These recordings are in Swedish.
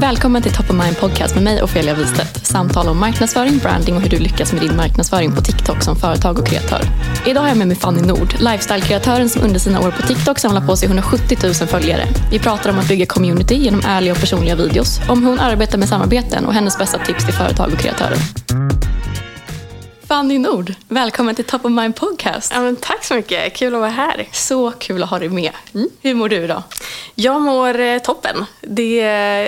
Välkommen till Top of Mind Podcast med mig Ofelia Wistedt. Samtal om marknadsföring, branding och hur du lyckas med din marknadsföring på TikTok som företag och kreatör. Idag har jag med mig Fanny Nord, lifestyle-kreatören som under sina år på TikTok samlar på sig 170 000 följare. Vi pratar om att bygga community genom ärliga och personliga videos, om hur hon arbetar med samarbeten och hennes bästa tips till företag och kreatörer. Fanny Nord, välkommen till Top of Mind Podcast. Ja, tack så mycket, kul att vara här. Så kul att ha dig med. Hur mår du idag? Jag mår eh, toppen. Det,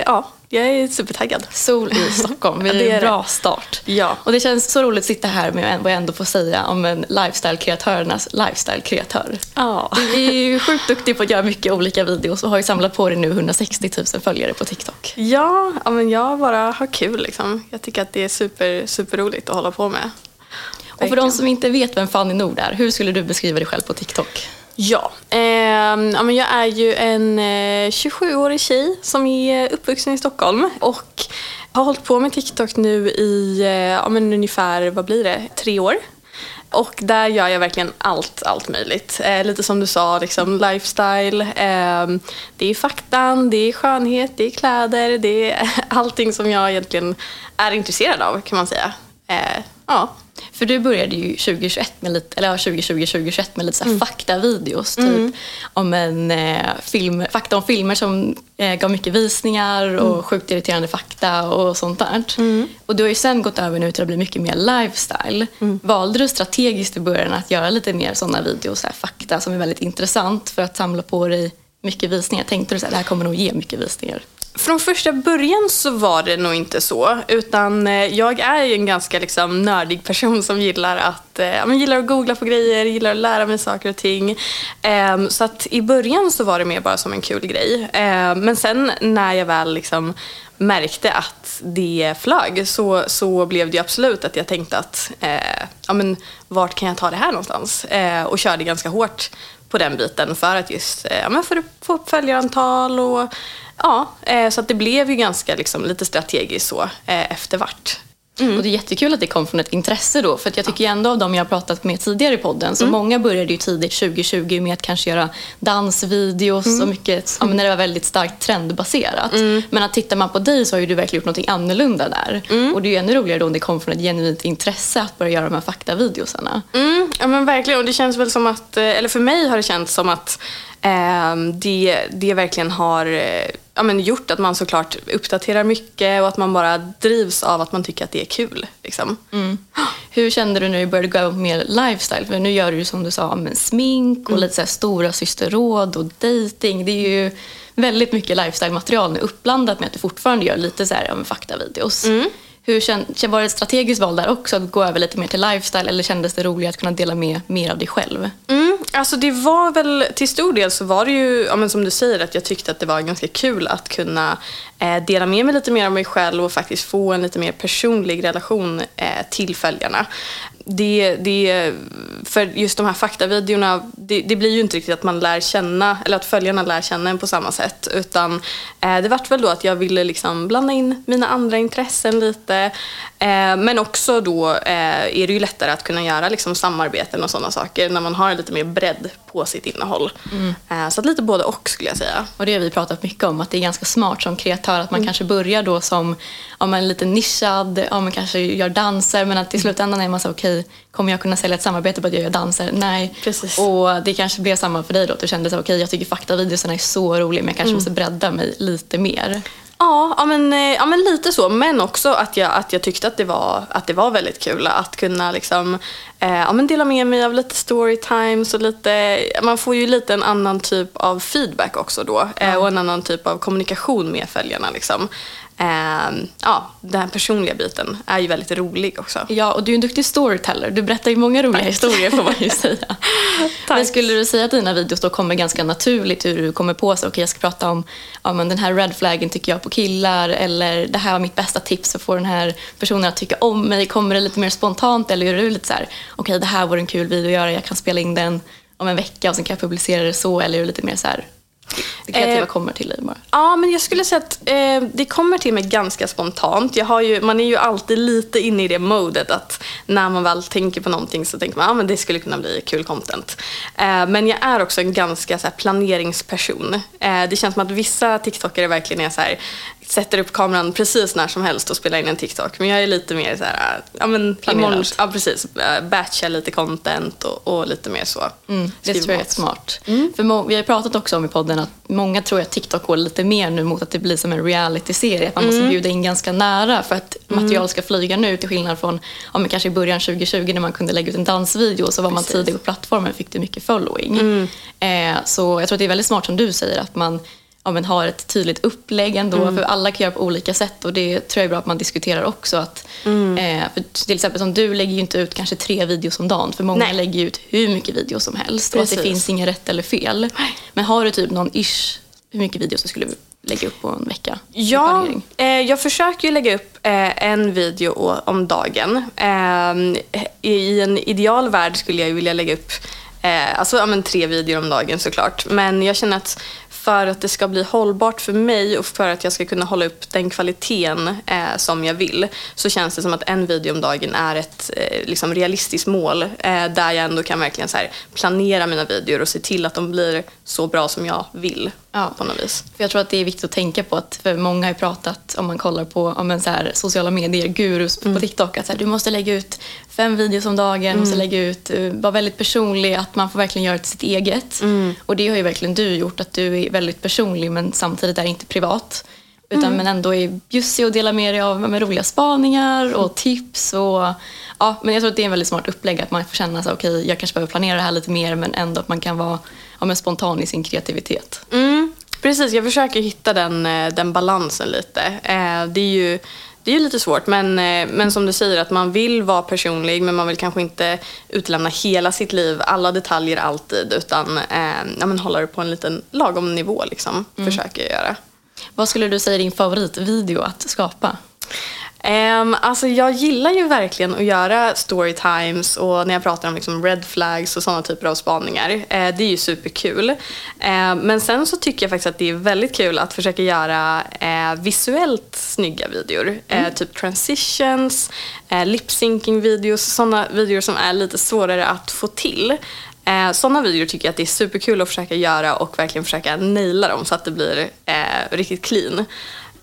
ja, jag är supertaggad. Sol i Stockholm, det är det är en bra start. Ja. Och det känns så roligt att sitta här med vad jag ändå får säga om en lifestyle-kreatörernas lifestyle-kreatör. Ja. Du är ju sjukt duktig på att göra mycket olika videos och har ju samlat på dig nu 160 000 följare på TikTok. Ja, ja, men jag bara har kul liksom. Jag tycker att det är super, superroligt att hålla på med. Och för de som inte vet vem Fanny Nord är, hur skulle du beskriva dig själv på TikTok? Ja, eh, ja men jag är ju en eh, 27-årig tjej som är uppvuxen i Stockholm och har hållit på med TikTok nu i eh, ja, men ungefär, vad blir det, tre år. Och där gör jag verkligen allt, allt möjligt. Eh, lite som du sa, liksom lifestyle. eh, det är faktan, det är skönhet, det är kläder, det är allting som jag egentligen är intresserad av kan man säga. Eh, ja. För du började ju 2021 med lite, eller ja, 2020, 2021 med lite så här faktavideos. Typ om en eh, film, fakta om filmer som eh, gav mycket visningar och sjukt irriterande fakta och sånt där. Och du har ju sen gått över nu till att bli mycket mer lifestyle. Valde du strategiskt i början att göra lite mer sådana videos, så här, fakta som är väldigt intressant för att samla på dig mycket visningar? Tänkte du att det här kommer nog ge mycket visningar? Från första början så var det nog inte så. Utan eh, jag är ju en ganska liksom, nördig person som gillar att, eh, gillar att googla på grejer, gillar att lära mig saker och ting. Ehm, så att i början så var det mer bara som en kul grej. Ehm, men sen när jag väl liksom märkte att det flög så, så blev det ju absolut att jag tänkte att eh, ja, men, vart kan jag ta det här någonstans? Eh, och körde ganska hårt på den biten för att just eh, ja, men för att få upp följarantal och ja, eh, så att det blev ju ganska liksom, lite strategiskt så eh, efter vart. Och det är jättekul att det kom från ett intresse då. För att jag tycker ju ändå av de jag har pratat med tidigare i podden, så många började ju tidigt 2020 med att kanske göra dansvideos och mycket, ja, men när det var väldigt starkt trendbaserat. Men att tittar man på dig så har ju du verkligen gjort någonting annorlunda där. Och det är ju ännu roligare då om det kom från ett genuint intresse att börja göra de här faktavideosarna. Mm, ja men verkligen och det känns väl som att, eh, eller för mig har det känts som att det, det verkligen har eh, ja, men gjort att man såklart uppdaterar mycket och att man bara drivs av att man tycker att det är kul. Liksom. Hur kände du när du började gå över på mer lifestyle? För nu gör du ju som du sa med smink och lite så här stora systerråd och dating. Det är ju väldigt mycket lifestyle-material nu uppblandat med att du fortfarande gör lite så här, ja, men faktavideos. Hur känd, var det ett strategiskt val där också att gå över lite mer till lifestyle eller kändes det roligare att kunna dela med mer av dig själv? Mm, alltså det var väl, till stor del så var det ju, ja, men som du säger, att jag tyckte att det var ganska kul att kunna eh, dela med mig lite mer av mig själv och faktiskt få en lite mer personlig relation eh, till följarna det, det, för just de här faktavideorna, det, det, blir ju inte riktigt att man lär känna, eller att följarna lär känna en på samma sätt. Utan eh, det vart väl då att jag ville liksom blanda in mina andra intressen lite. Eh, men också då eh, är det ju lättare att kunna göra liksom samarbeten och sådana saker när man har lite mer bredd på sitt innehåll. Mm. Eh, så att lite både och skulle jag säga. Och det har vi pratat mycket om, att det är ganska smart som kreatör att man mm. kanske börjar då som om man är lite nischad, om man kanske gör danser men att i slutändan är man så okej, okay, kommer jag kunna sälja ett samarbete på att jag gör danser? Nej. Precis. Och det kanske blev samma för dig då, att du kände okej, okay, jag tycker faktavideorna är så roliga men jag kanske mm. måste bredda mig lite mer. Ja, ja, men, eh, ja men lite så. Men också att jag, att jag tyckte att det, var, att det var väldigt kul att kunna liksom, eh, ja, men dela med mig av lite storytimes och lite, man får ju lite en annan typ av feedback också då eh, och en annan typ av kommunikation med följarna. Liksom. Eh, ja, den här personliga biten är ju väldigt rolig också. Ja, och du är en duktig storyteller. Du berättar ju många roliga historier får man ju säga. men skulle du säga att dina videos då kommer ganska naturligt hur du kommer på sig, okej okay, jag ska prata om ja, men den här red flaggen tycker jag på killar eller det här var mitt bästa tips för att få den här personen att tycka om mig. Kommer det lite mer spontant eller är du lite så här, okej okay, det här vore en kul video att göra, jag kan spela in den om en vecka och sen kan jag publicera det så eller är du lite mer så här, det kreativa eh, kommer till dig bara? Ja, men jag skulle säga att eh, det kommer till mig ganska spontant. Jag har ju, man är ju alltid lite inne i det modet att när man väl tänker på någonting så tänker man att ah, det skulle kunna bli kul content. Eh, men jag är också en ganska så här, planeringsperson. Eh, det känns som att vissa TikTokare verkligen är så här, sätter upp kameran precis när som helst och spelar in en TikTok. Men jag är lite mer så här, ja men imorgon, ja precis, äh, batcha lite content och, och lite mer så. Mm, det tror jag är smart. Mm. För vi har pratat också om i podden att många tror att TikTok går lite mer nu mot att det blir som en reality-serie. Att man mm. måste bjuda in ganska nära för att mm. material ska flyga nu till skillnad från ja, men kanske i början 2020 när man kunde lägga ut en dansvideo och så var man tidig på plattformen och fick du mycket following. Mm. Eh, så jag tror att det är väldigt smart som du säger att man ja, men har ett tydligt upplägg ändå. Mm. För alla kan göra på olika sätt och det tror jag är bra att man diskuterar också. Att, mm. eh, för till exempel som du lägger ju inte ut kanske tre videos om dagen. För många Nej. lägger ut hur mycket videos som helst. Precis. Och att det finns inget rätt eller fel. Men har du typ någon ish, hur mycket videos du skulle lägga upp på en vecka? Ja, eh, jag försöker ju lägga upp eh, en video om dagen. Eh, I en ideal värld skulle jag vilja lägga upp Eh, alltså ja, men tre videor om dagen såklart. Men jag känner att för att det ska bli hållbart för mig och för att jag ska kunna hålla upp den kvaliteten eh, som jag vill så känns det som att en video om dagen är ett eh, liksom realistiskt mål eh, där jag ändå kan verkligen så här, planera mina videor och se till att de blir så bra som jag vill. Ja. På något vis. För jag tror att det är viktigt att tänka på att för många har pratat om man kollar på om en så här, sociala medier, gurus mm. på TikTok att så här, du måste lägga ut fem videos om dagen, mm. måste lägga ut, uh, vara väldigt personlig, att man får verkligen göra det till sitt eget. Mm. Och det har ju verkligen du gjort, att du är väldigt personlig men samtidigt är inte privat. Utan mm. men ändå är bjussig och delar med dig av med roliga spaningar och tips. Och, ja, men jag tror att det är en väldigt smart upplägg att man får känna att okay, jag kanske behöver planera det här lite mer men ändå att man kan vara ja, men spontan i sin kreativitet. Mm. Precis, jag försöker hitta den, eh, den balansen lite. Eh, det är ju det är lite svårt men, eh, men som du säger att man vill vara personlig men man vill kanske inte utlämna hela sitt liv, alla detaljer alltid utan eh, ja, men hålla det på en liten lagom nivå liksom, mm. försöker jag göra. Vad skulle du säga är din favoritvideo att skapa? Um, alltså jag gillar ju verkligen att göra storytimes och när jag pratar om liksom red flags och sådana typer av spaningar. Uh, det är ju superkul. Uh, men sen så tycker jag faktiskt att det är väldigt kul att försöka göra uh, visuellt snygga videor. Mm. typ transitions, uh, lip-syncing videos, sådana videor som är lite svårare att få till. Eh, sådana videor tycker jag att det är superkul att försöka göra och verkligen försöka naila dem så att det blir eh, riktigt clean.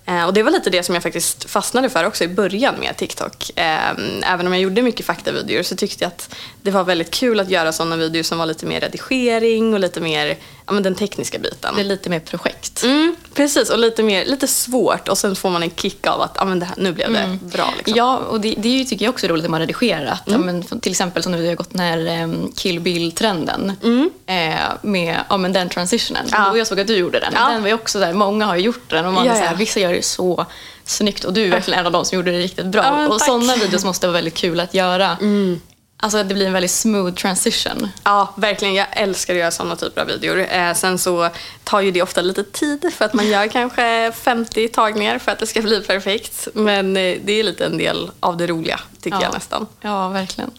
Eh, och det var lite det som jag faktiskt fastnade för också i början med TikTok. Ehm, även om jag gjorde mycket faktavideor så tyckte jag att det var väldigt kul att göra sådana videor som var lite mer redigering och lite mer ja, men den tekniska biten. Det är lite mer projekt. Mm, precis, och lite, mer, lite svårt och sen får man en kick av att ja, men det här, nu blev det mm. bra. Liksom. Ja, och det, det tycker jag också är roligt när man redigerar. Att, mm. ja, men, till exempel som när vi har gått den här um, Kill Bill-trenden mm. eh, med ja, men den transitionen. Ja. Och jag såg att du gjorde den. Ja. Den var ju också där, många har gjort den och man ja, så här, vissa gör det så snyggt och du är verkligen en av de som gjorde det riktigt bra. och sådana videos måste vara väldigt kul att göra. Mm. Alltså det blir en väldigt smooth transition. Ja, verkligen. Jag älskar att göra sådana typer av videor. Eh, sen så tar ju det ofta lite tid för att man gör kanske 50 tagningar för att det ska bli perfekt. Men eh, det är lite en del av det roliga, tycker Ja. jag nästan. Ja, verkligen.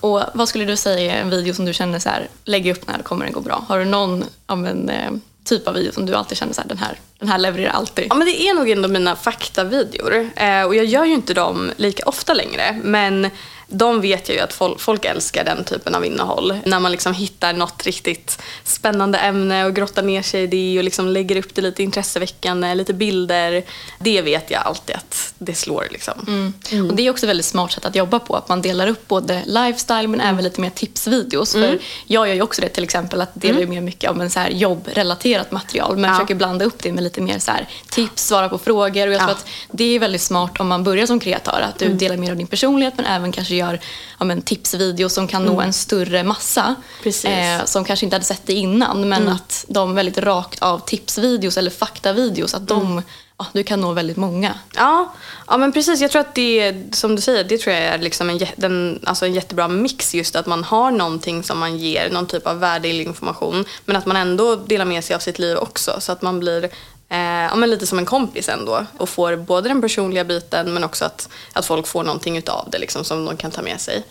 Och vad skulle du säga är en video som du känner så här, lägg upp när det kommer den gå bra? Har du någon av en eh, typ av video som du alltid känner så här, den här, den här levererar alltid? Ja, men det är nog ändå mina faktavideor. Eh, och jag gör ju inte dem lika ofta längre. Men de vet jag ju att folk, folk älskar den typen av innehåll. När man liksom hittar något riktigt spännande ämne och grottar ner sig i det och liksom lägger upp det lite intresseväckande, lite bilder. Det vet jag alltid att det slår. Liksom. Och det är också ett väldigt smart sätt att jobba på. Att man delar upp både lifestyle men även lite mer tipsvideos. För jag gör ju också det till exempel att dela mm. mer mycket av en så här jobbrelaterat material. Men Ja. försöker blanda upp det med lite mer så här tips, svara på frågor. Och jag tror Ja. att det är väldigt smart om man börjar som kreatör. Att du delar mer av din personlighet men även kanske gör ja, men, tipsvideos som kan nå en större massa. Eh, som kanske inte hade sett det innan. Men att de väldigt rakt av tipsvideos eller faktavideos. Att de, ja, du kan nå väldigt många. Ja, ja, men precis. Jag tror att det, som du säger, det tror jag är liksom en, den, alltså en jättebra mix. Just att man har någonting som man ger, någon typ av värdefull information. Men att man ändå delar med sig av sitt liv också. Så att man blir ja, men lite som en kompis ändå. Och får både den personliga biten men också att, att folk får någonting utav det liksom, som de kan ta med sig.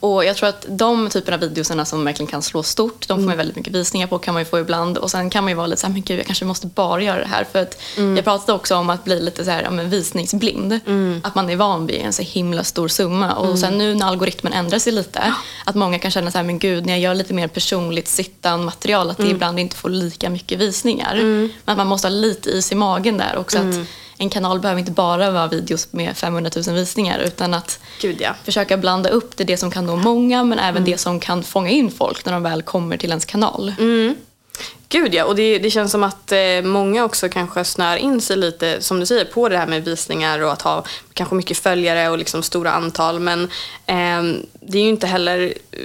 Och jag tror att de typerna av videosarna som verkligen kan slå stort, de får Mm. man ju väldigt mycket visningar på kan man få ibland. Och sen kan man ju vara lite så här, men gud jag kanske måste bara göra det här. För att Mm. jag pratade också om att bli lite så här, ja, men visningsblind. Mm. Att man är van vid en så himla stor summa. Och sen nu när algoritmen ändrar sig lite, att många kan känna så här, men gud när jag gör lite mer personligt sittan material, att Mm. det ibland inte får lika mycket visningar. Men man måste ha lite is i magen där också. Mm. Att en kanal behöver inte bara vara videos med 500 000 visningar utan att Gud ja. försöka blanda upp det, det som kan nå många men även det som kan fånga in folk när de väl kommer till ens kanal. Gud ja, och det, det känns som att eh, många också kanske snör in sig lite, som du säger, på det här med visningar och att ha kanske mycket följare och liksom stora antal. Men eh, det är ju inte heller eh,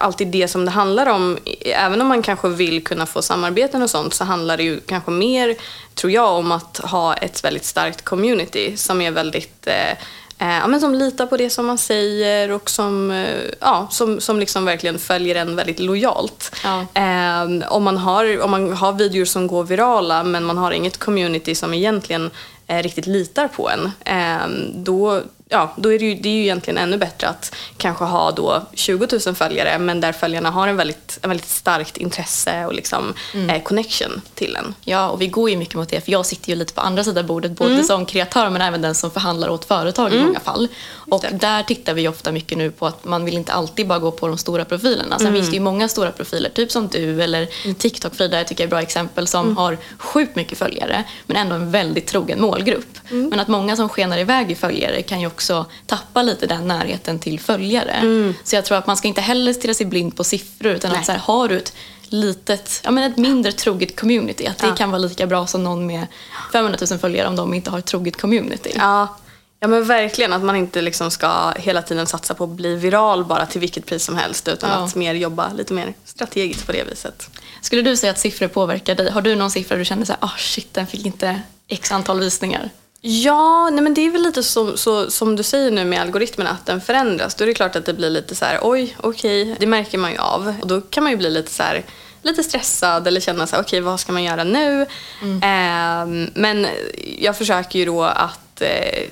alltid det som det handlar om. Även om man kanske vill kunna få samarbeten och sånt så handlar det ju kanske mer, tror jag, om att ha ett väldigt starkt community som är väldigt Eh, ja, men som litar på det som man säger och som, eh, ja, som, som liksom verkligen följer en väldigt lojalt. Ja. Eh, om, man har, om man har videor som går virala men man har inget community som egentligen eh, riktigt litar på en, eh, då, ja, då är det, ju, det är ju egentligen ännu bättre att kanske ha då 20 000 följare men där följarna har en väldigt, en väldigt starkt intresse och liksom, eh, connection till en. Ja, och vi går ju mycket mot det för jag sitter ju lite på andra sidan bordet både som kreatör men även den som förhandlar åt företag i många fall. Och där tittar vi ofta mycket nu på att man vill inte alltid bara gå på de stora profilerna. Sen finns det ju många stora profiler, typ som du eller TikTok-Frida jag tycker jag är ett bra exempel som har sjukt mycket följare men ändå en väldigt trogen målgrupp. Men att många som skenar iväg i följare kan ju också tappa lite den närheten till följare. Så jag tror att man ska inte heller stirra sig blind på siffror utan Nej. att så här, har du ett litet, ja men ett mindre troget community. Att det Ja. kan vara lika bra som någon med 500 000 följare om de inte har ett troget community. Ja, ja men verkligen att man inte liksom ska hela tiden satsa på att bli viral bara till vilket pris som helst utan Ja. att mer jobba lite mer strategiskt på det viset. Skulle du säga att siffror påverkar dig? Har du någon siffra du känner så här, ah shit den fick inte x antal visningar? Ja, nej men det är väl lite så, så, som du säger nu med algoritmen att den förändras. Då är det klart att det blir lite så här, oj, okej, det märker man ju av. Och då kan man ju bli lite så här, lite stressad eller känna så här, okej, vad ska man göra nu? Ehm, men jag försöker ju då att eh,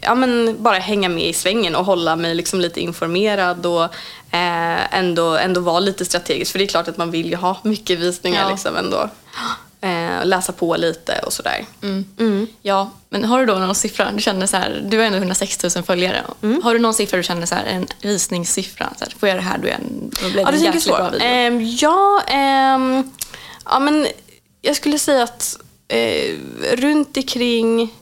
ja, men bara hänga med i svängen och hålla mig liksom lite informerad och eh, ändå, ändå vara lite strategisk. För det är klart att man vill ju ha mycket visningar Ja. liksom ändå. Eh, läsa på lite och sådär. Ja, men har du då någon siffra? Du känner så här, du har ändå 106 000 följare. Mm. Har du någon siffra du känner så här, en visningssiffra? Så här, får jag det här då, är en, då blir det Ja, en jäkligt bra video. Ehm, ja, ehm, ja, men jag skulle säga att eh, runt omkring...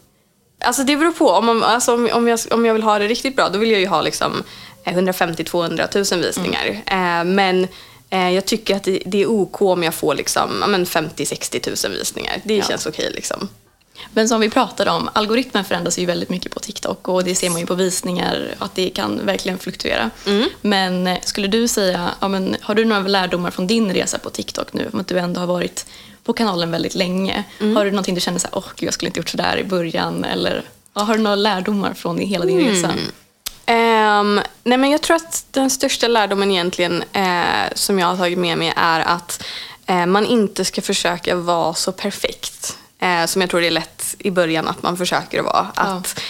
Alltså det beror på. Om, man, alltså om, om, jag, om jag vill ha det riktigt bra då vill jag ju ha liksom 150-200 000 visningar. Eh, men eh, jag tycker att det, är OK om jag får liksom, ja, men 50-60 000 visningar. Det Ja. känns okej. liksom. Men som vi pratade om, algoritmen förändras ju väldigt mycket på TikTok och det ser man ju på visningar att det kan verkligen fluktuera. Mm. Men eh, skulle du säga, ja, men, har du några lärdomar från din resa på TikTok nu? Om att du ändå har varit på kanalen väldigt länge. Mm. Har du någonting du känner så här, åh gud jag skulle inte gjort sådär i början? Eller ja, har du några lärdomar från hela din Mm. resa? Um, nej men jag tror att den största lärdomen egentligen eh, som jag har tagit med mig är att eh, man inte ska försöka vara så perfekt. Eh, som jag tror det är lätt i början att man försöker vara. Att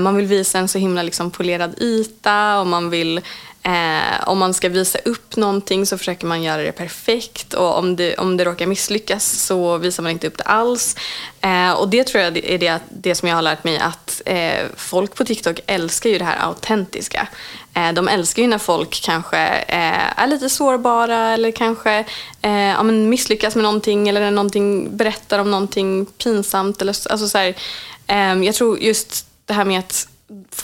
Man vill visa en så himla liksom polerad yta och man vill Eh, om man ska visa upp någonting så försöker man göra det perfekt och om det, om det råkar misslyckas så visar man inte upp det alls. Eh, och det tror jag är det, det som jag har lärt mig att eh, folk på TikTok älskar ju det här autentiska. Eh, de älskar ju när folk kanske eh, är lite sårbara eller kanske eh, ja, men misslyckas med någonting eller när någonting berättar om någonting pinsamt. Eller, alltså så här, eh, jag tror just det här med att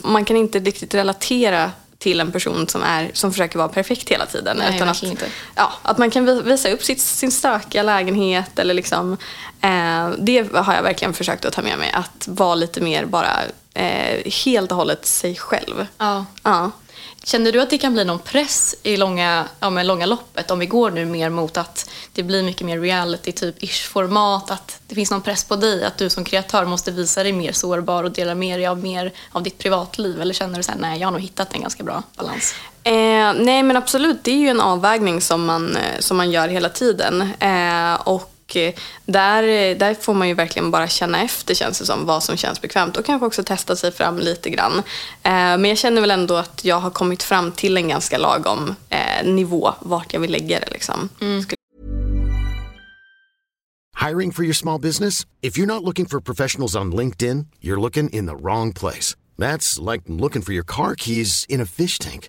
man kan inte riktigt relatera till en person som, är, som försöker vara perfekt hela tiden. Nej, utan att, inte. Ja, att man kan visa upp sitt, sin stökiga lägenhet. Eller liksom, eh, det har jag verkligen försökt att ta med mig. Att vara lite mer bara eh, helt och hållet sig själv. Ja. ja. Känner du att det kan bli någon press i långa, ja, med långa loppet om vi går nu mer mot att det blir mycket mer reality typ ish format att det finns någon press på dig att du som kreatör måste visa dig mer sårbar och dela med dig av mer av ditt privatliv? Eller känner du så här, nej jag har nog hittat en ganska bra balans? Eh, nej men absolut, det är ju en avvägning som man, eh, som man gör hela tiden. Eh, och och eh, där, eh, där får man ju verkligen bara känna efter känns det som, vad som känns bekvämt och kanske också testa sig fram lite grann. Eh, men jag känner väl ändå att jag har kommit fram till en ganska lagom nivå vart jag vill lägga det. Liksom. Mm. Hiring for your small business? If you're not looking for professionals on LinkedIn, you're looking in the wrong place. That's like looking for your car keys in a fish tank.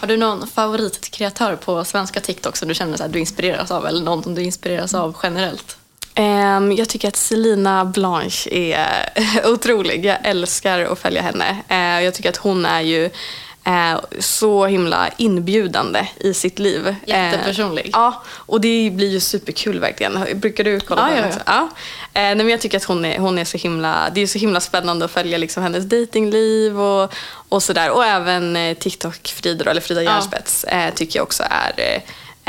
Har du någon favoritkreatör på svenska TikTok som du känner att du inspireras av eller någon som du inspireras av generellt? Um, jag tycker att Selina Blanche är otrolig. Jag älskar att följa henne. Uh, jag tycker att hon är ju eh, så himla inbjudande i sitt liv. Jättepersonlig. Eh, ja, och det blir ju superkul verkligen. Brukar du kolla på ja, henne? Ja. Eh, nej, men jag tycker att hon är, hon är så himla, det är så himla spännande att följa liksom hennes datingliv och, och sådär. Och även eh, TikTok-Frida, eller Frida Järspets, ja. Eh, tycker jag också är eh,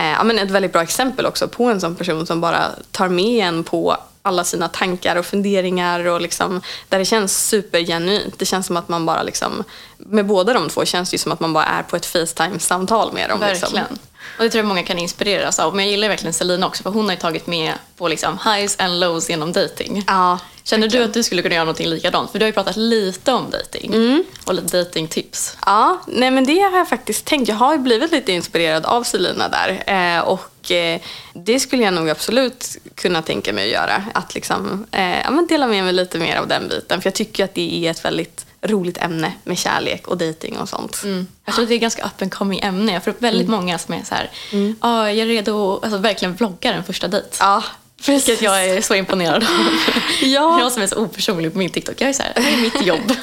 eh, ja, men ett väldigt bra exempel också på en sån person som bara tar med en på alla sina tankar och funderingar och liksom, där det känns supergenuint. Det känns som att man bara liksom, med båda de två känns det som att man bara är på ett Facetime-samtal med dem. Liksom. Verkligen. Liksom. Och det tror jag många kan inspireras av. Men jag gillar verkligen Selina också för hon har ju tagit med på liksom highs and lows genom dating. Ja, Känner verkligen. du att du skulle kunna göra någonting likadant? För du har ju pratat lite om dating mm. och lite datingtips. Ja, nej men det har jag faktiskt tänkt. Jag har ju blivit lite inspirerad av Selina där. Eh, och eh, det skulle jag nog absolut kunna tänka mig att göra. Att liksom, eh, ja, men dela med mig lite mer av den biten. För jag tycker att det är ett väldigt roligt ämne med kärlek och dejting och sånt. Mm. Jag tror att det är ett ganska up and coming ämne. Jag får upp väldigt mm. många som är så här, mm. ah, jag är redo att alltså, verkligen vlogga en första dejt. Ja, Precis. Vilket jag är så imponerad av. ja. Jag som är så opersonlig på min TikTok, jag är så här, det är mitt jobb.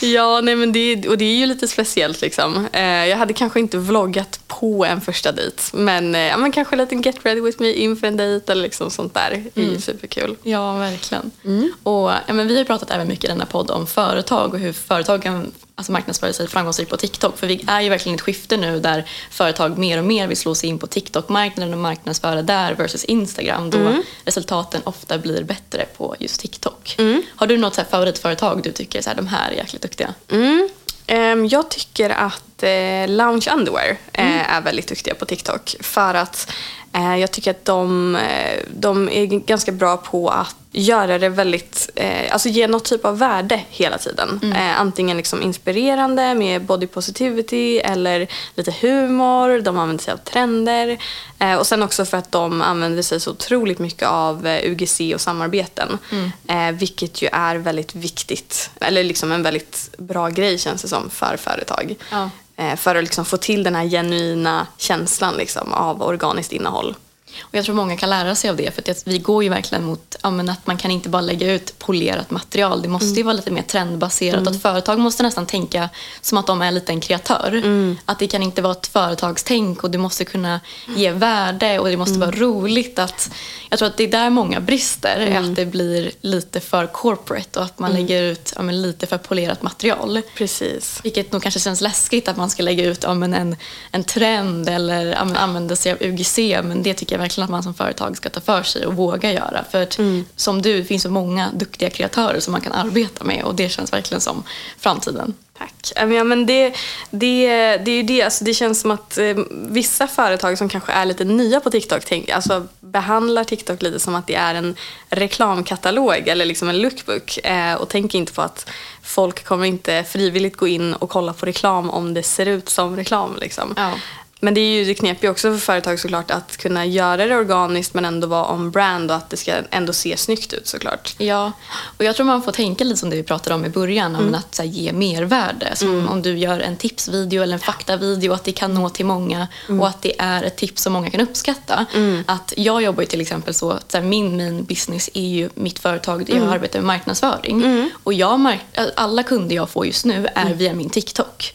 ja, nej men det, och det är ju lite speciellt liksom. Eh, jag hade kanske inte vloggat på en första dejt, men, eh, ja, men kanske en liten get ready with me inför en dejt eller liksom sånt där. Det är mm. superkul. Ja, verkligen. Mm. Och, ja, men vi har pratat även mycket i denna podd om företag och hur företag kan alltså marknadsföra sig framgångsrikt på TikTok. För vi är ju verkligen i ett skifte nu där företag mer och mer vill slå sig in på TikTok-marknaden och marknadsföra där versus Instagram då mm. resultaten ofta blir bättre på just TikTok. Mm. Har du något så favoritföretag du tycker så här, de här är jäkligt duktiga? Mm. Um, jag tycker att eh, Lounge Underwear eh, är väldigt duktiga på TikTok. För att jag tycker att de, eh, de är ganska bra på att göra det väldigt, eh, alltså ge något typ av värde hela tiden. Eh, antingen liksom inspirerande med body positivity eller lite humor. De använder sig av trender. Eh, och sen också för att de använder sig så otroligt mycket av eh, UGC och samarbeten. Eh, vilket ju är väldigt viktigt, eller liksom en väldigt bra grej känns det som för företag. Ja. Eh, för att liksom få till den här genuina känslan liksom, av organiskt innehåll. Och jag tror många kan lära sig av det för att vi går ju verkligen mot ja, att man kan inte bara lägga ut polerat material. Det måste ju vara lite mer trendbaserat. Att företag måste nästan tänka som att de är lite en kreatör. Att det kan inte vara ett företagstänk och det måste kunna ge värde och det måste vara roligt. Att, jag tror att det är där många brister. är Att det blir lite för corporate och att man lägger ut ja, lite för polerat material. Precis. Vilket nog kanske känns läskigt att man ska lägga ut ja, en, en trend eller ja, använda sig av UGC. Men det tycker jag verkligen att man som företag ska ta för sig och våga göra. För att, som du, finns så många duktiga kreatörer som man kan arbeta med och det känns verkligen som framtiden. Tack. Ja, men det, det, det är ju det. Alltså, det känns som att eh, vissa företag som kanske är lite nya på TikTok tänk, alltså, behandlar TikTok lite som att det är en reklamkatalog eller liksom en lookbook eh, och tänker inte på att folk kommer inte frivilligt gå in och kolla på reklam om det ser ut som reklam. Liksom. Ja. Men det är ju det knepiga också för företag såklart att kunna göra det organiskt men ändå vara on brand och att det ska ändå se snyggt ut såklart. Ja, och jag tror man får tänka lite som det vi pratade om i början, mm. att så här, ge mervärde. Som om du gör en tipsvideo eller en faktavideo, att det kan nå till många och att det är ett tips som många kan uppskatta. Att jag jobbar ju till exempel så att så här, min main business är ju mitt företag där jag arbetar med marknadsföring. Och jag mark- alla kunder jag får just nu är via min TikTok.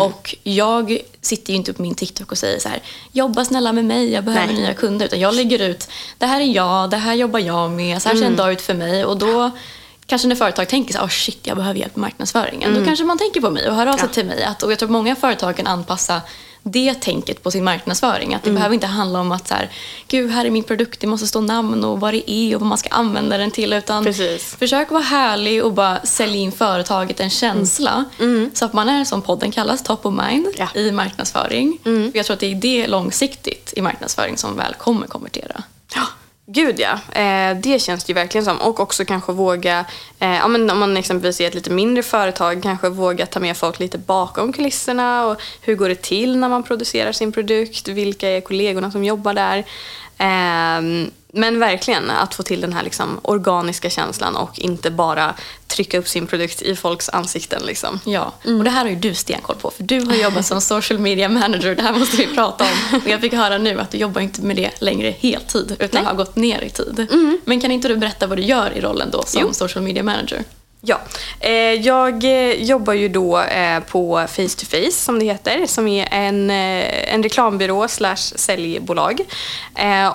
Och jag sitter ju inte på min TikTok och säger så här, jobba snälla med mig, jag behöver Nej. nya kunder. Utan jag lägger ut, det här är jag, det här jobbar jag med, så här ser en dag ut för mig. Och då kanske när företag tänker så här, oh shit, jag behöver hjälp med marknadsföringen. Då kanske man tänker på mig och hör av sig till mig. Att, och jag tror att många företag kan anpassa det tänket på sin marknadsföring. Att det behöver inte handla om att så här, gud här är min produkt, det måste stå namn och vad det är och vad man ska använda den till. Utan Precis. försök vara härlig och bara sälja in företaget en känsla. Så att man är som podden kallas, top of mind Ja. i marknadsföring. För jag tror att det är det långsiktigt i marknadsföring som väl kommer konvertera. Ja, gud ja. Eh, det känns det ju verkligen som. Och också kanske våga, eh, ja, men om man exempelvis är ett lite mindre företag, kanske våga ta med folk lite bakom kulisserna. Och hur går det till när man producerar sin produkt? Vilka är kollegorna som jobbar där? Eh, men verkligen att få till den här liksom organiska känslan och inte bara trycka upp sin produkt i folks ansikten. Liksom. Ja, och det här har ju du stenkoll på för du har jobbat som social media manager. Det här måste vi prata om. Och jag fick höra nu att du jobbar inte med det längre heltid utan har gått ner i tid. Men kan inte du berätta vad du gör i rollen då som Jo. social media manager? Ja, eh, jag eh, jobbar ju då eh, på Face to Face som det heter, som är en, en reklambyrå slash säljbolag.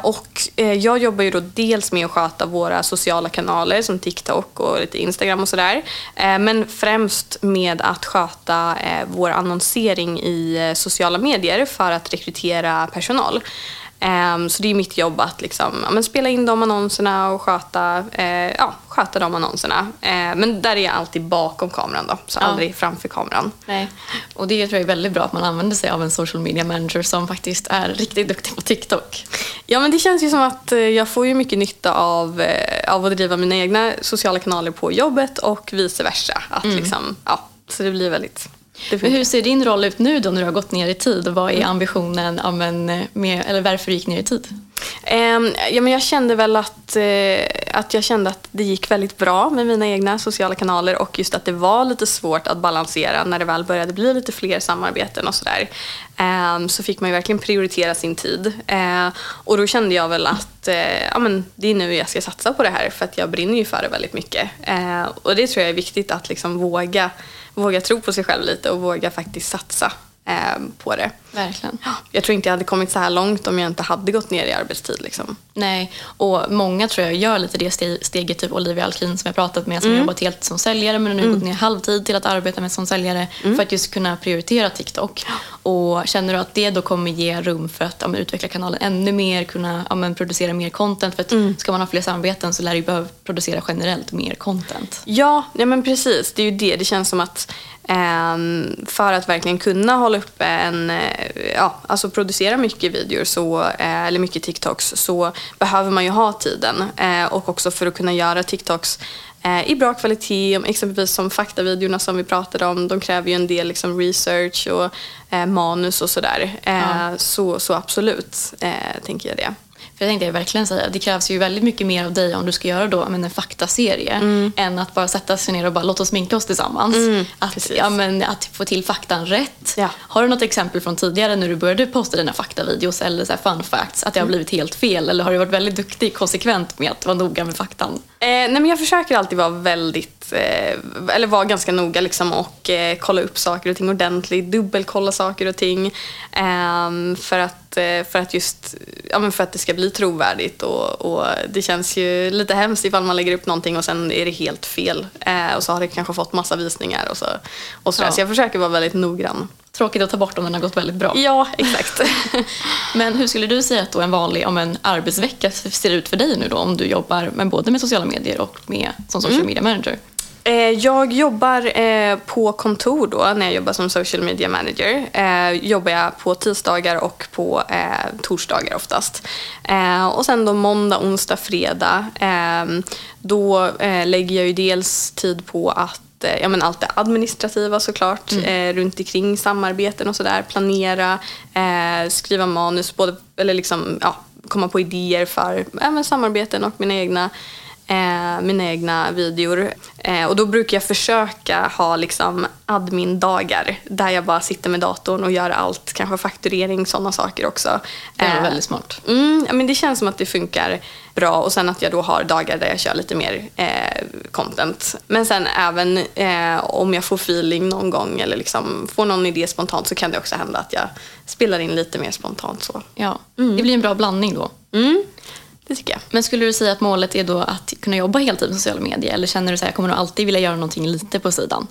Och jag jobbar ju då dels med att sköta våra sociala kanaler som TikTok och lite Instagram och sådär. Men främst med att sköta vår annonsering i sociala medier för att rekrytera personal. Ehm, så det är mitt jobb att liksom, ja, spela in de annonserna och sköta, eh, ja, sköta de annonserna. Eh, men där är jag alltid bakom kameran då, så Ja. aldrig framför kameran. Nej. Och det tror jag är väldigt bra att man använder sig av en social media manager som faktiskt är riktigt duktig på TikTok. Ja men det känns ju som att eh, jag får ju mycket nytta av, eh, av att driva mina egna sociala kanaler på jobbet och vice versa. Att liksom, ja, så det blir väldigt... Hur ser din roll ut nu då när du har gått ner i tid? Och vad är ambitionen ja, men, med, eller varför du gick ner i tid? Ehm, ja, men jag kände väl att, eh, att jag kände att det gick väldigt bra med mina egna sociala kanaler och just att det var lite svårt att balansera när det väl började bli lite fler samarbeten och sådär. Ehm, så fick man ju verkligen prioritera sin tid. Ehm, och då kände jag väl att eh, ja, men det är nu jag ska satsa på det här för att jag brinner ju för det väldigt mycket. Och det tror jag är viktigt att liksom våga, våga tro på sig själv lite och våga faktiskt satsa på det. Verkligen. Jag tror inte jag hade kommit så här långt om jag inte hade gått ner i arbetstid. Liksom. Nej, och många tror jag gör lite det ste- steget, typ Olivia Alkin som jag pratat med som har jobbat helt som säljare men nu gått ner halvtid till att arbeta med som säljare för att just kunna prioritera TikTok. Och känner du att det då kommer ge rum för att ja, utveckla kanalen ännu mer, kunna ja, producera mer content? För att ska man ha fler samarbeten så lär du behöva producera generellt mer content. Ja, ja men precis. Det är ju det. Det känns som att Ehm, för att verkligen kunna hålla uppe en, eh, ja, alltså producera mycket videor så, eh, eller mycket TikToks så behöver man ju ha tiden. Eh, och också för att kunna göra TikToks i bra kvalitet, exempelvis som faktavideorna som vi pratade om, de kräver ju en del liksom, research och manus och sådär. Eh, så, så absolut tänker jag det. För jag tänkte verkligen säga, det krävs ju väldigt mycket mer av dig om du ska göra då, men en faktaserie Mm. än att bara sätta sig ner och bara låta oss sminka oss tillsammans. att, precis. ja, men, att få till faktan rätt. Ja. Har du något exempel från tidigare när du började posta dina faktavideos eller så fun facts, att det Mm. har blivit helt fel? Eller har du varit väldigt duktig konsekvent med att vara noga med faktan? Eh, nej men jag försöker alltid vara väldigt, eh, eller vara ganska noga liksom och eh, kolla upp saker och ting ordentligt, dubbelkolla saker och ting. ehm, för, att, för att just, ja men för att det ska bli trovärdigt och, och det känns ju lite hemskt ifall man lägger upp någonting och sen är det helt fel. Eh, och så har det kanske fått massa visningar och så. Och så, Ja. så jag försöker vara väldigt noggrann. Tråkigt att ta bort om den har gått väldigt bra. Ja, exakt. Men hur skulle du säga att då en vanlig om en arbetsvecka ser ut för dig nu då om du jobbar med både med sociala medier och med som social Mm. media manager? Eh, Jag jobbar eh, på kontor då när jag jobbar som social media manager. Eh, jobbar jag på tisdagar och på torsdagar oftast. Och sen då måndag, onsdag, fredag. Eh, då lägger jag ju dels tid på att Ja, men allt det administrativa såklart, eh, runt omkring samarbeten och sådär. Planera, eh, skriva manus, både, eller liksom, ja, komma på idéer för ja, samarbeten och mina egna eh, mina egna videor. Eh, och då brukar jag försöka ha liksom admin-dagar där jag bara sitter med datorn och gör allt, kanske fakturering, sådana saker också. Det är Eh, väldigt smart. Mm, men det känns som att det funkar bra och sen att jag då har dagar där jag kör lite mer eh, content. Men sen även eh, om jag får feeling någon gång eller liksom får någon idé spontant så kan det också hända att jag spelar in lite mer spontant så. Ja, det blir en bra blandning då. Mm, det tycker jag. Men skulle du säga att målet är då att kunna jobba heltid med sociala medier eller känner du här, jag kommer nog alltid vilja göra någonting lite på sidan?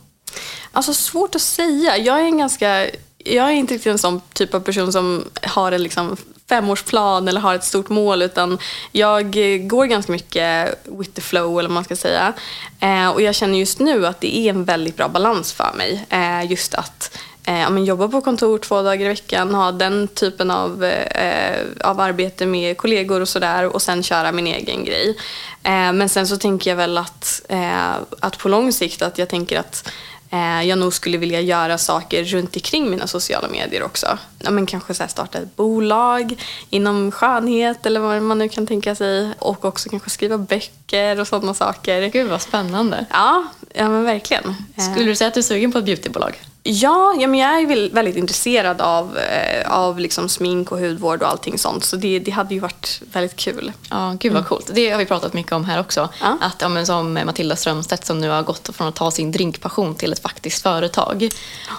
Alltså svårt att säga. Jag är en ganska... Jag är inte riktigt en sån typ av person som har en liksom femårsplan eller har ett stort mål utan jag går ganska mycket with the flow eller vad man ska säga. Eh, och jag känner just nu att det är en väldigt bra balans för mig. Eh, just att eh, men jobba på kontor två dagar i veckan, ha den typen av, eh, av arbete med kollegor och sådär och sen köra min egen grej. Eh, men sen så tänker jag väl att, eh, att på lång sikt att jag tänker att eh, jag nog skulle vilja göra saker runt omkring mina sociala medier också. Ja, men kanske så starta ett bolag inom skönhet eller vad man nu kan tänka sig. Och också kanske skriva böcker och sådana saker. Gud vad spännande. Ja, ja men verkligen. Eh, Skulle du säga att du är sugen på ett beautybolag? Ja, ja men jag är väl väldigt intresserad av, eh, av liksom smink och hudvård och allting sånt. Så det, det hade ju varit väldigt kul. Ja, gud vad coolt. Det har vi pratat mycket om här också. Mm. Ja. Att, ja, men som Matilda Strömstedt som nu har gått från att ta sin drinkpassion till ett faktiskt företag.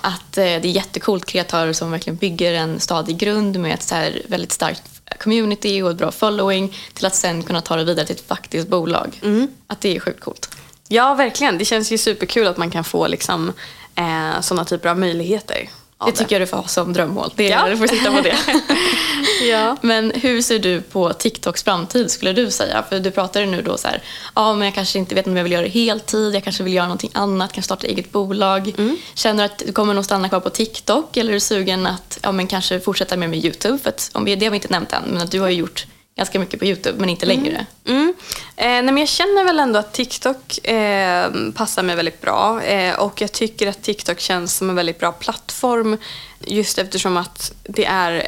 Att eh, det är jättekult kreatörer som verkligen bygger en stadig grund med ett så här väldigt starkt community och ett bra following till att sen kunna ta det vidare till ett faktiskt bolag. Mm. Att det är sjukt coolt. Ja, verkligen. Det känns ju superkul att man kan få liksom, eh, sådana typer av möjligheter. av Det tycker jag du får ha som drömmål. Det är, Ja. Du får sitta på det. Ja. Men hur ser du på TikToks framtid skulle du säga? För du pratade nu då så här, ja men jag kanske inte vet om jag vill göra det heltid, jag kanske vill göra någonting annat, kanske starta eget bolag. Mm. Känner du att du kommer nog stanna kvar på TikTok eller är du sugen att ja, men kanske fortsätta mer med YouTube? För att, om vi, det har vi inte nämnt än, men att du har ju gjort ganska mycket på YouTube, men inte längre. Mm. Eh, nej, men jag känner väl ändå att TikTok eh, passar mig väldigt bra. Eh, och jag tycker att TikTok känns som en väldigt bra plattform. Just eftersom att det är,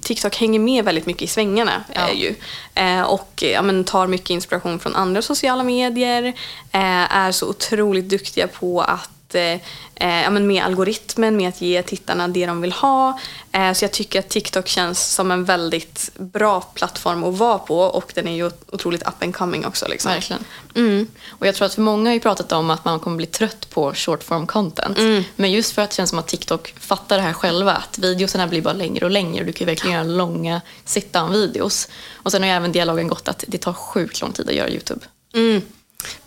TikTok hänger med väldigt mycket i svängarna. Ja. Eh, ju. Eh, och ja, men, tar mycket inspiration från andra sociala medier. Eh, är så otroligt duktiga på att eh, eh, ja, men med algoritmen, med att ge tittarna det de vill ha. Eh, så jag tycker att TikTok känns som en väldigt bra plattform att vara på och den är ju otroligt up and coming också. Liksom. Verkligen. Mm. Och jag tror att för många har ju pratat om att man kommer bli trött på short form content. Mm. Men just för att det känns som att TikTok fattar det här själva, att videosarna blir bara längre och längre. Du kan ju verkligen göra långa sit-down videos. Och sen har ju även dialogen gått att det tar sjukt lång tid att göra YouTube. Mm.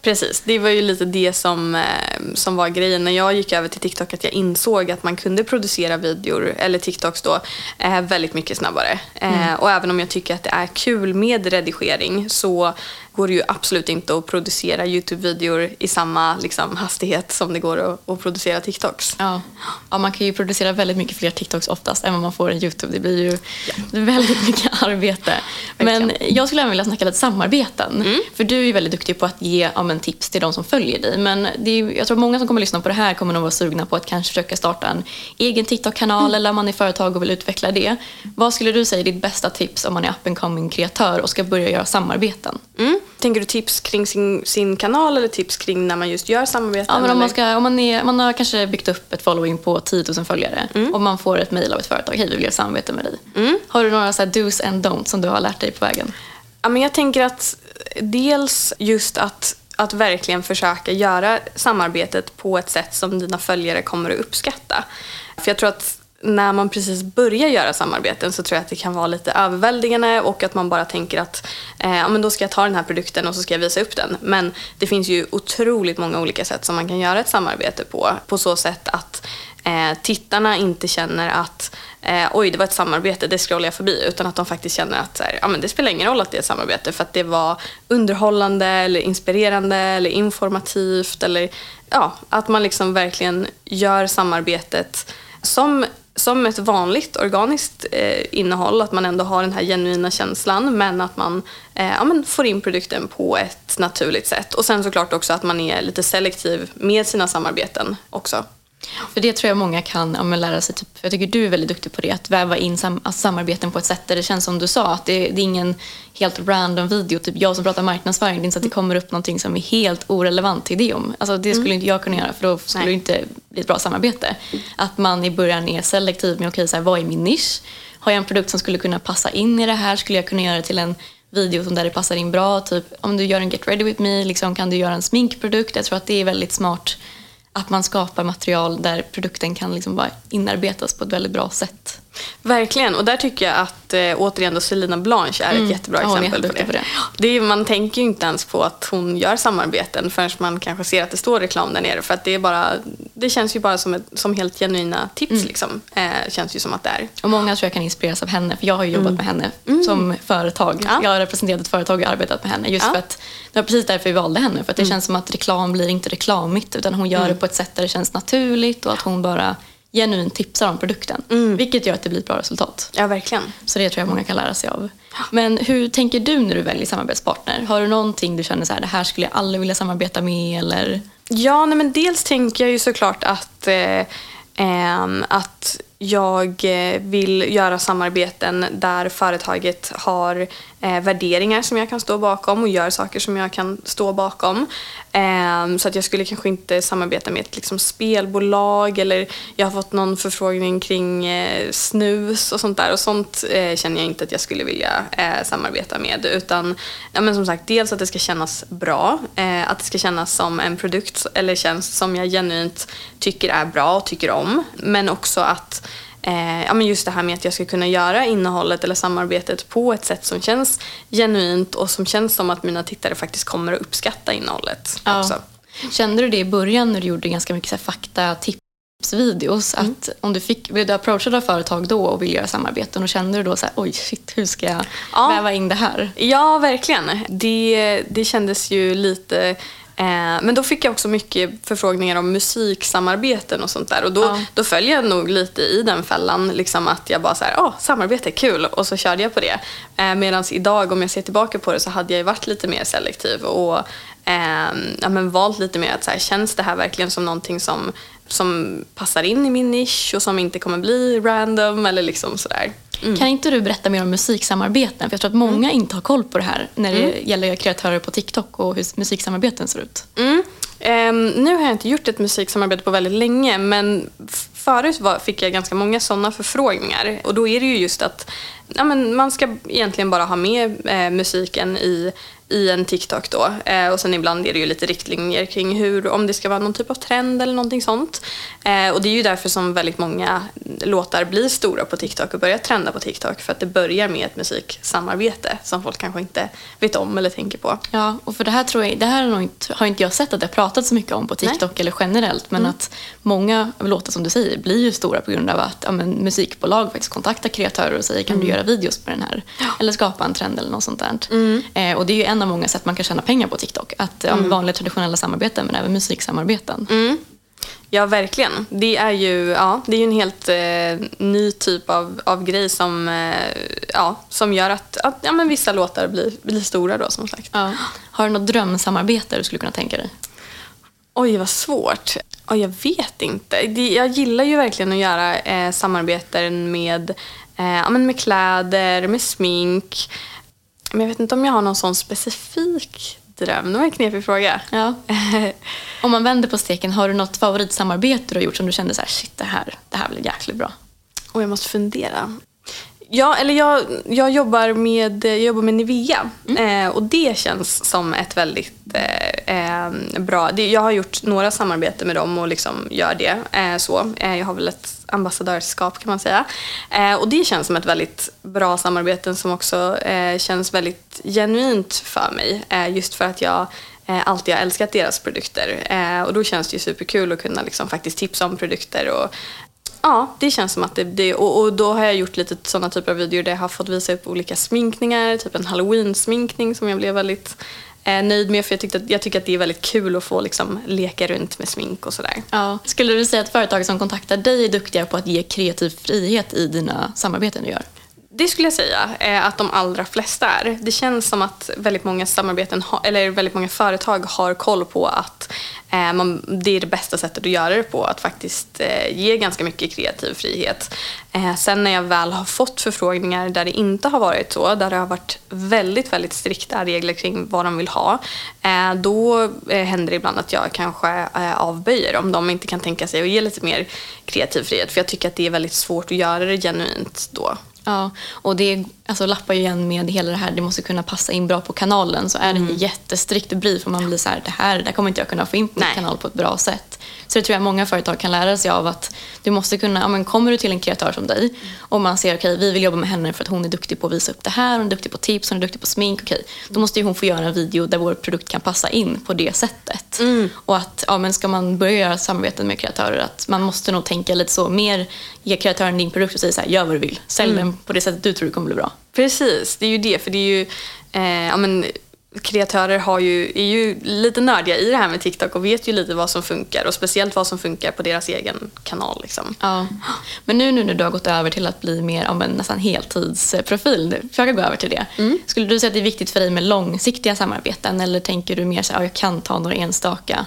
Precis, det var ju lite det som, eh, som var grejen när jag gick över till TikTok. Att jag insåg att man kunde producera videor, eller TikToks då, eh, väldigt mycket snabbare. Eh, och även om jag tycker att det är kul med redigering så går det ju absolut inte att producera YouTube-videor i samma liksom, hastighet som det går att, att producera TikToks. Ja. ja, man kan ju producera väldigt mycket fler TikToks oftast än vad man får en YouTube. Det blir ju väldigt mycket arbete. Men jag skulle även vilja snacka lite samarbeten. För du är ju väldigt duktig på att ge ja, men, tips till de som följer dig. Men det är, jag tror många som kommer att lyssna på det här kommer nog vara sugna på att kanske försöka starta en egen TikTok-kanal eller om man är företag och vill utveckla det. Vad skulle du säga är ditt bästa tips om man är up and coming kreatör och ska börja göra samarbeten? Mm. Tänker du tips kring sin, sin kanal eller tips kring när man just gör samarbeten? Ja, men om man, ska, om man, är, man har kanske byggt upp ett following på 10 000 följare och man får ett mejl av ett företag. Hej, vi vill göra samarbete med dig. Har du några så här do's and don'ts som du har lärt dig på vägen? Ja, men jag tänker att dels just att, att verkligen försöka göra samarbetet på ett sätt som dina följare kommer att uppskatta. För jag tror att när man precis börjar göra samarbeten så tror jag att det kan vara lite överväldigande och att man bara tänker att eh, ja, men då ska jag ta den här produkten och så ska jag visa upp den. Men det finns ju otroligt många olika sätt som man kan göra ett samarbete på. På så sätt att eh, tittarna inte känner att eh, oj, det var ett samarbete, det scrollar jag förbi. Utan att de faktiskt känner att så här, ja, men det spelar ingen roll att det är ett samarbete för att det var underhållande eller inspirerande eller informativt. Eller ja, att man liksom verkligen gör samarbetet som som ett vanligt organiskt eh, innehåll, att man ändå har den här genuina känslan men att man, eh, ja, men får in produkten på ett naturligt sätt. Och sen såklart också att man är lite selektiv med sina samarbeten också. För det tror jag många kan ja, lära sig. Typ, jag tycker du är väldigt duktig på det. Att väva in sam alltså, samarbeten på ett sätt där det känns som du sa. Att det, det är ingen helt random video. Typ jag som pratar marknadsföring. Det är inte så att det kommer upp någonting som är helt orelevant till det om. Alltså, det skulle inte jag kunna göra för då skulle Nej. det inte bli ett bra samarbete. Att man i början är selektiv med okej, så här, vad är min nisch? Har jag en produkt som skulle kunna passa in i det här? Skulle jag kunna göra det till en video som där det passar in bra? Typ om du gör en Get Ready With Me, liksom, kan du göra en sminkprodukt? Jag tror att det är väldigt smart att man skapar material där produkten kan liksom bara inarbetas på ett väldigt bra sätt. Verkligen, och där tycker jag att eh, återigen då Selina Blanche är ett jättebra Ja, exempel på det. på det. är, man tänker ju inte ens på att hon gör samarbeten förrän man kanske ser att det står reklam där nere. För att det, är bara, det känns ju bara som, ett, som helt genuina tips. Mm. Liksom. Eh, känns ju som att det är. Och många tror jag kan inspireras av henne, för jag har ju jobbat med henne som företag. Ja. Jag har representerat ett företag och arbetat med henne. Just Ja. för att, det var precis därför vi valde henne. För att det känns som att reklam blir inte reklamigt, utan hon gör det på ett sätt där det känns naturligt och att hon bara genuint tipsar om produkten. Vilket gör att det blir ett bra resultat. Ja, verkligen. Så det tror jag många kan lära sig av. Men hur tänker du när du väljer samarbetspartner? Har du någonting du känner så här, det här skulle jag aldrig vilja samarbeta med eller? Ja, nej, men dels tänker jag ju såklart att, eh, ehm, att jag eh, vill göra samarbeten där företaget har eh, värderingar som jag kan stå bakom och gör saker som jag kan stå bakom. Eh, så att jag skulle kanske inte samarbeta med ett liksom, spelbolag eller jag har fått någon förfrågning kring eh, snus och sånt där. Och sånt eh, känner jag inte att jag skulle vilja eh, samarbeta med. Utan ja, men som sagt dels att det ska kännas bra, eh, att det ska kännas som en produkt eller tjänst som jag genuint tycker är bra och tycker om. Men också att Eh, ja, men just det här med att jag ska kunna göra innehållet eller samarbetet på ett sätt som känns genuint och som känns som att mina tittare faktiskt kommer att uppskatta innehållet också. Kände du det i början när du gjorde ganska mycket så här fakta tipsvideos? Att om du fick, blev du approachad av företag då och ville göra samarbeten och kände du då så här, oj shit, hur ska jag Ja. väva in det här? Ja, verkligen. Det, det kändes ju lite... Eh, men då fick jag också mycket förfrågningar om musiksamarbeten och sånt där. Och då, Ja. då följer jag nog lite i den fällan. Liksom att jag bara så här, åh, samarbete, kul. Och så körde jag på det. Eh, Medan idag, om jag ser tillbaka på det, så hade jag varit lite mer selektiv. Och eh, ja, men valt lite mer att så här, känns det här verkligen som någonting som, som passar in i min nisch och som inte kommer bli random eller liksom sådär. Kan inte du berätta mer om musiksamarbeten? För jag tror att många inte har koll på det här när det gäller kreatörer på TikTok och hur musiksamarbeten ser ut. Mm. Ehm, nu har jag inte gjort ett musiksamarbete på väldigt länge men förut var, fick jag ganska många sådana förfrågningar. Och då är det ju just att ja, men man ska egentligen bara ha med eh, musiken i i en TikTok då. Eh, och sen ibland är det ju lite riktlinjer kring hur, om det ska vara någon typ av trend eller någonting sånt. Eh, och det är ju därför som väldigt många låtar blir stora på TikTok och börjar trenda på TikTok. För att det börjar med ett musiksamarbete som folk kanske inte vet om eller tänker på. Ja, och för det här tror jag, det här har, inte, har inte jag sett att det har pratats så mycket om på TikTok Nej. eller generellt. Men mm. att många låtar som du säger blir ju stora på grund av att ja, men, musikbolag faktiskt kontaktar kreatörer och säger kan mm. du göra videos på den här? Eller skapa en trend eller något sånt där. Mm. Eh, och det är ju en av många sätt man kan tjäna pengar på TikTok. Att, mm. vanliga traditionella samarbeten men även musiksamarbeten. Mm. Ja, verkligen. Det är ju, ja, det är en helt eh, ny typ av, av grej som, eh, ja, som gör att, att ja, men vissa låtar blir, blir stora då som sagt. Ja. Har du något drömsamarbete du skulle kunna tänka dig? Oj, vad svårt. Oh, jag vet inte. Jag gillar ju verkligen att göra eh, samarbeten med, eh, med kläder, med smink. Men jag vet inte om jag har någon sån specifik dröm. Det var en knepig fråga. Ja. om man vänder på steken, har du något favoritsamarbete du har gjort som du kände så här, shit det här, det här blir jäkligt bra? Och jag måste fundera. Ja, eller jag, jag, jobbar, med, jag jobbar med Nivea mm. eh, och det känns som ett väldigt eh, eh bra... Det, jag har gjort några samarbeten med dem och liksom gör det. Eh, så. Eh, jag har väl ett ambassadörskap kan man säga. Eh, och det känns som ett väldigt bra samarbete som också eh, känns väldigt genuint för mig. Eh, just för att jag eh, alltid har älskat deras produkter. och då känns det ju superkul att kunna liksom faktiskt tipsa om produkter och Ja, det känns som att det, det och, och, då har jag gjort lite sådana typer av videor där jag har fått visa upp olika sminkningar, typ en halloween-sminkning som jag blev väldigt Eh, nöjd med för jag, tyckte att, jag tycker att det är väldigt kul att få liksom, leka runt med smink och sådär. Ja. Skulle du säga att företag som kontaktar dig är duktiga på att ge kreativ frihet i dina samarbeten du gör? Det skulle jag säga eh, att de allra flesta är. Det känns som att väldigt många samarbeten, eller väldigt många företag har koll på att eh, man, det är det bästa sättet att göra det på, att faktiskt eh, ge ganska mycket kreativ frihet. Sen när jag väl har fått förfrågningar där det inte har varit så, där det har varit väldigt, väldigt strikta regler kring vad de vill ha, då händer det ibland att jag kanske avböjer om de inte kan tänka sig att ge lite mer kreativ frihet, för jag tycker att det är väldigt svårt att göra det genuint då. Ja, och det alltså, lappar ju igen med hela det här, det måste kunna passa in bra på kanalen. Så är det mm. en jättestrikt brief och man blir så här, det här, det kommer inte jag kunna få in på min kanal på ett bra sätt. Så det tror jag många företag kan lära sig av att du måste kunna, ja, men kommer du till en kreatör som dig och man ser okej, okay, vi vill jobba med henne för att hon är duktig på att visa upp det här, hon är duktig på tips, hon är duktig på smink, okej, okay, då måste ju hon få göra en video där vår produkt kan passa in på det sättet. Mm. Och att, ja men ska man börja göra samarbeten med kreatörer, att man måste nog tänka lite så, mer ge kreatören din produkt och säga så här, gör vad du vill, sälj mm. den på det sättet du tror det kommer bli bra. Precis, det är ju det, för det är ju eh, ja, men, kreatörer har ju, är ju lite nördiga i det här med TikTok och vet ju lite vad som funkar och speciellt vad som funkar på deras egen kanal. Liksom. Ja. Men nu, nu när du har gått över till att bli mer av en nästan heltidsprofil, försöka gå över till det. Mm. Skulle du säga att det är viktigt för dig med långsiktiga samarbeten eller tänker du mer så att jag kan ta några enstaka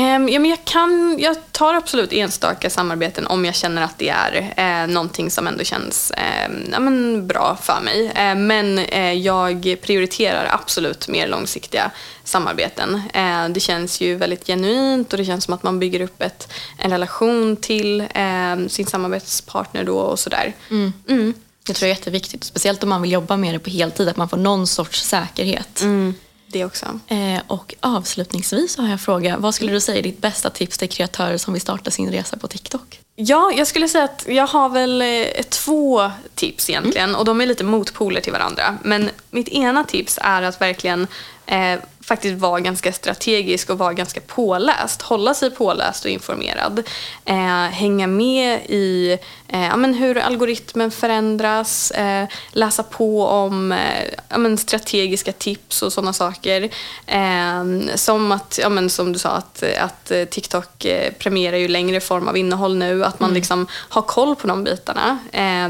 Um, ja, men jag, kan, jag tar absolut enstaka samarbeten om jag känner att det är eh, någonting som ändå känns eh, ja, men bra för mig. Eh, men eh, jag prioriterar absolut mer långsiktiga samarbeten. Eh, det känns ju väldigt genuint och det känns som att man bygger upp ett, en relation till ehm, sin samarbetspartner då och sådär. Mm. Mm. Jag tror det är jätteviktigt, speciellt om man vill jobba med det på heltid, att man får någon sorts säkerhet. Mm det också. Eh, och avslutningsvis har jag en fråga. Vad skulle du säga är ditt bästa tips till kreatörer som vill starta sin resa på TikTok? Ja, jag skulle säga att jag har väl eh, två tips egentligen mm. och de är lite motpoler till varandra. Men mitt ena tips är att verkligen eh, faktiskt vara ganska strategisk och vara ganska påläst. Hålla sig påläst och informerad. Eh, hänga med i eh, ja, men hur algoritmen förändras. Eh, läsa på om eh, ja, men strategiska tips och sådana saker. Eh, som att, ja, men som du sa, att, att TikTok eh, premierar ju längre form av innehåll nu. Att man mm. liksom har koll på de bitarna.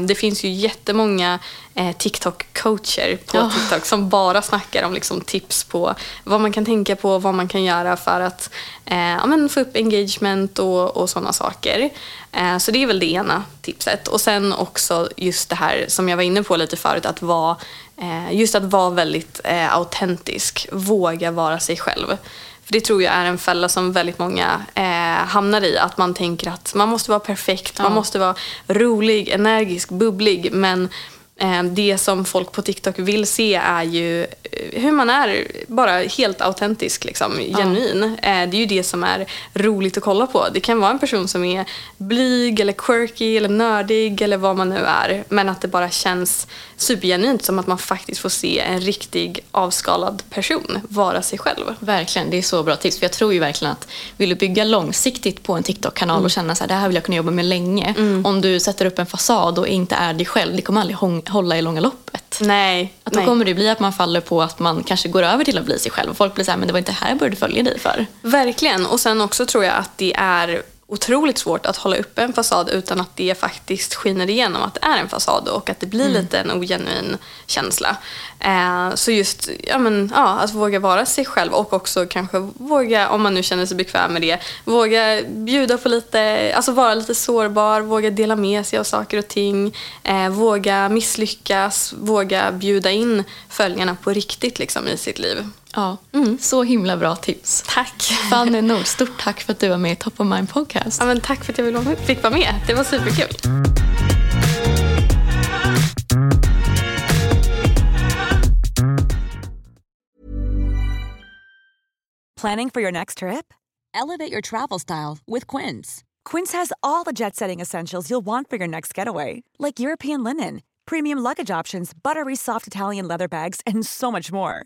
det finns ju jättemånga eh, TikTok-coacher på oh. TikTok som bara snackar om liksom, tips på vad man kan tänka på, vad man kan göra för att eh, ja, men få upp engagement och, och sådana saker. Eh, så det är väl det ena tipset. Och sen också just det här som jag var inne på lite förut, att vara, eh, just att vara väldigt eh, autentisk, våga vara sig själv. För det tror jag är en fälla som väldigt många eh, hamnar i. Att man tänker att man måste vara perfekt, ja. man måste vara rolig, energisk, bubblig. Men det som folk på TikTok vill se är ju eh, hur man är, bara helt autentisk, liksom, genuin. Eh, det är ju det som är roligt att kolla på. Det kan vara en person som är blyg eller quirky eller nördig eller vad man nu är. Men att det bara känns supergenuint som att man faktiskt får se en riktig avskalad person vara sig själv. Verkligen, det är så bra tips. För jag tror ju verkligen att vill du bygga långsiktigt på en TikTok-kanal Mm. och känna att det här vill jag kunna jobba med länge. Om du sätter upp en fasad och inte är dig själv, det kommer aldrig hålla i långa loppet. Nej. Att då nej. kommer det bli att man faller på att man kanske går över till att bli sig själv. Och folk blir så här, men det var inte här jag började följa dig för. Verkligen. Och sen också tror jag att det är otroligt svårt att hålla uppe en fasad utan att det faktiskt skiner igenom att det är en fasad och att det blir lite en ogenuin känsla. Eh, så just ja, men, ja, att våga vara sig själv och också kanske våga, om man nu känner sig bekväm med det, våga bjuda på lite, alltså vara lite sårbar, våga dela med sig av saker och ting, eh, våga misslyckas, våga bjuda in följarna på riktigt liksom, i sitt liv. Ja, så himla bra tips. Tack! Fanny Nord, stort tack för att du var med i Top of Mind Podcast. Ja, men tack för att jag fick vara med. Det var superkul. Planning for your next trip? Elevate your travel style with Quince. Quince has all the jet setting essentials you'll want for your next getaway, like European linen, premium luggage options, buttery soft Italian leather bags, and so much more.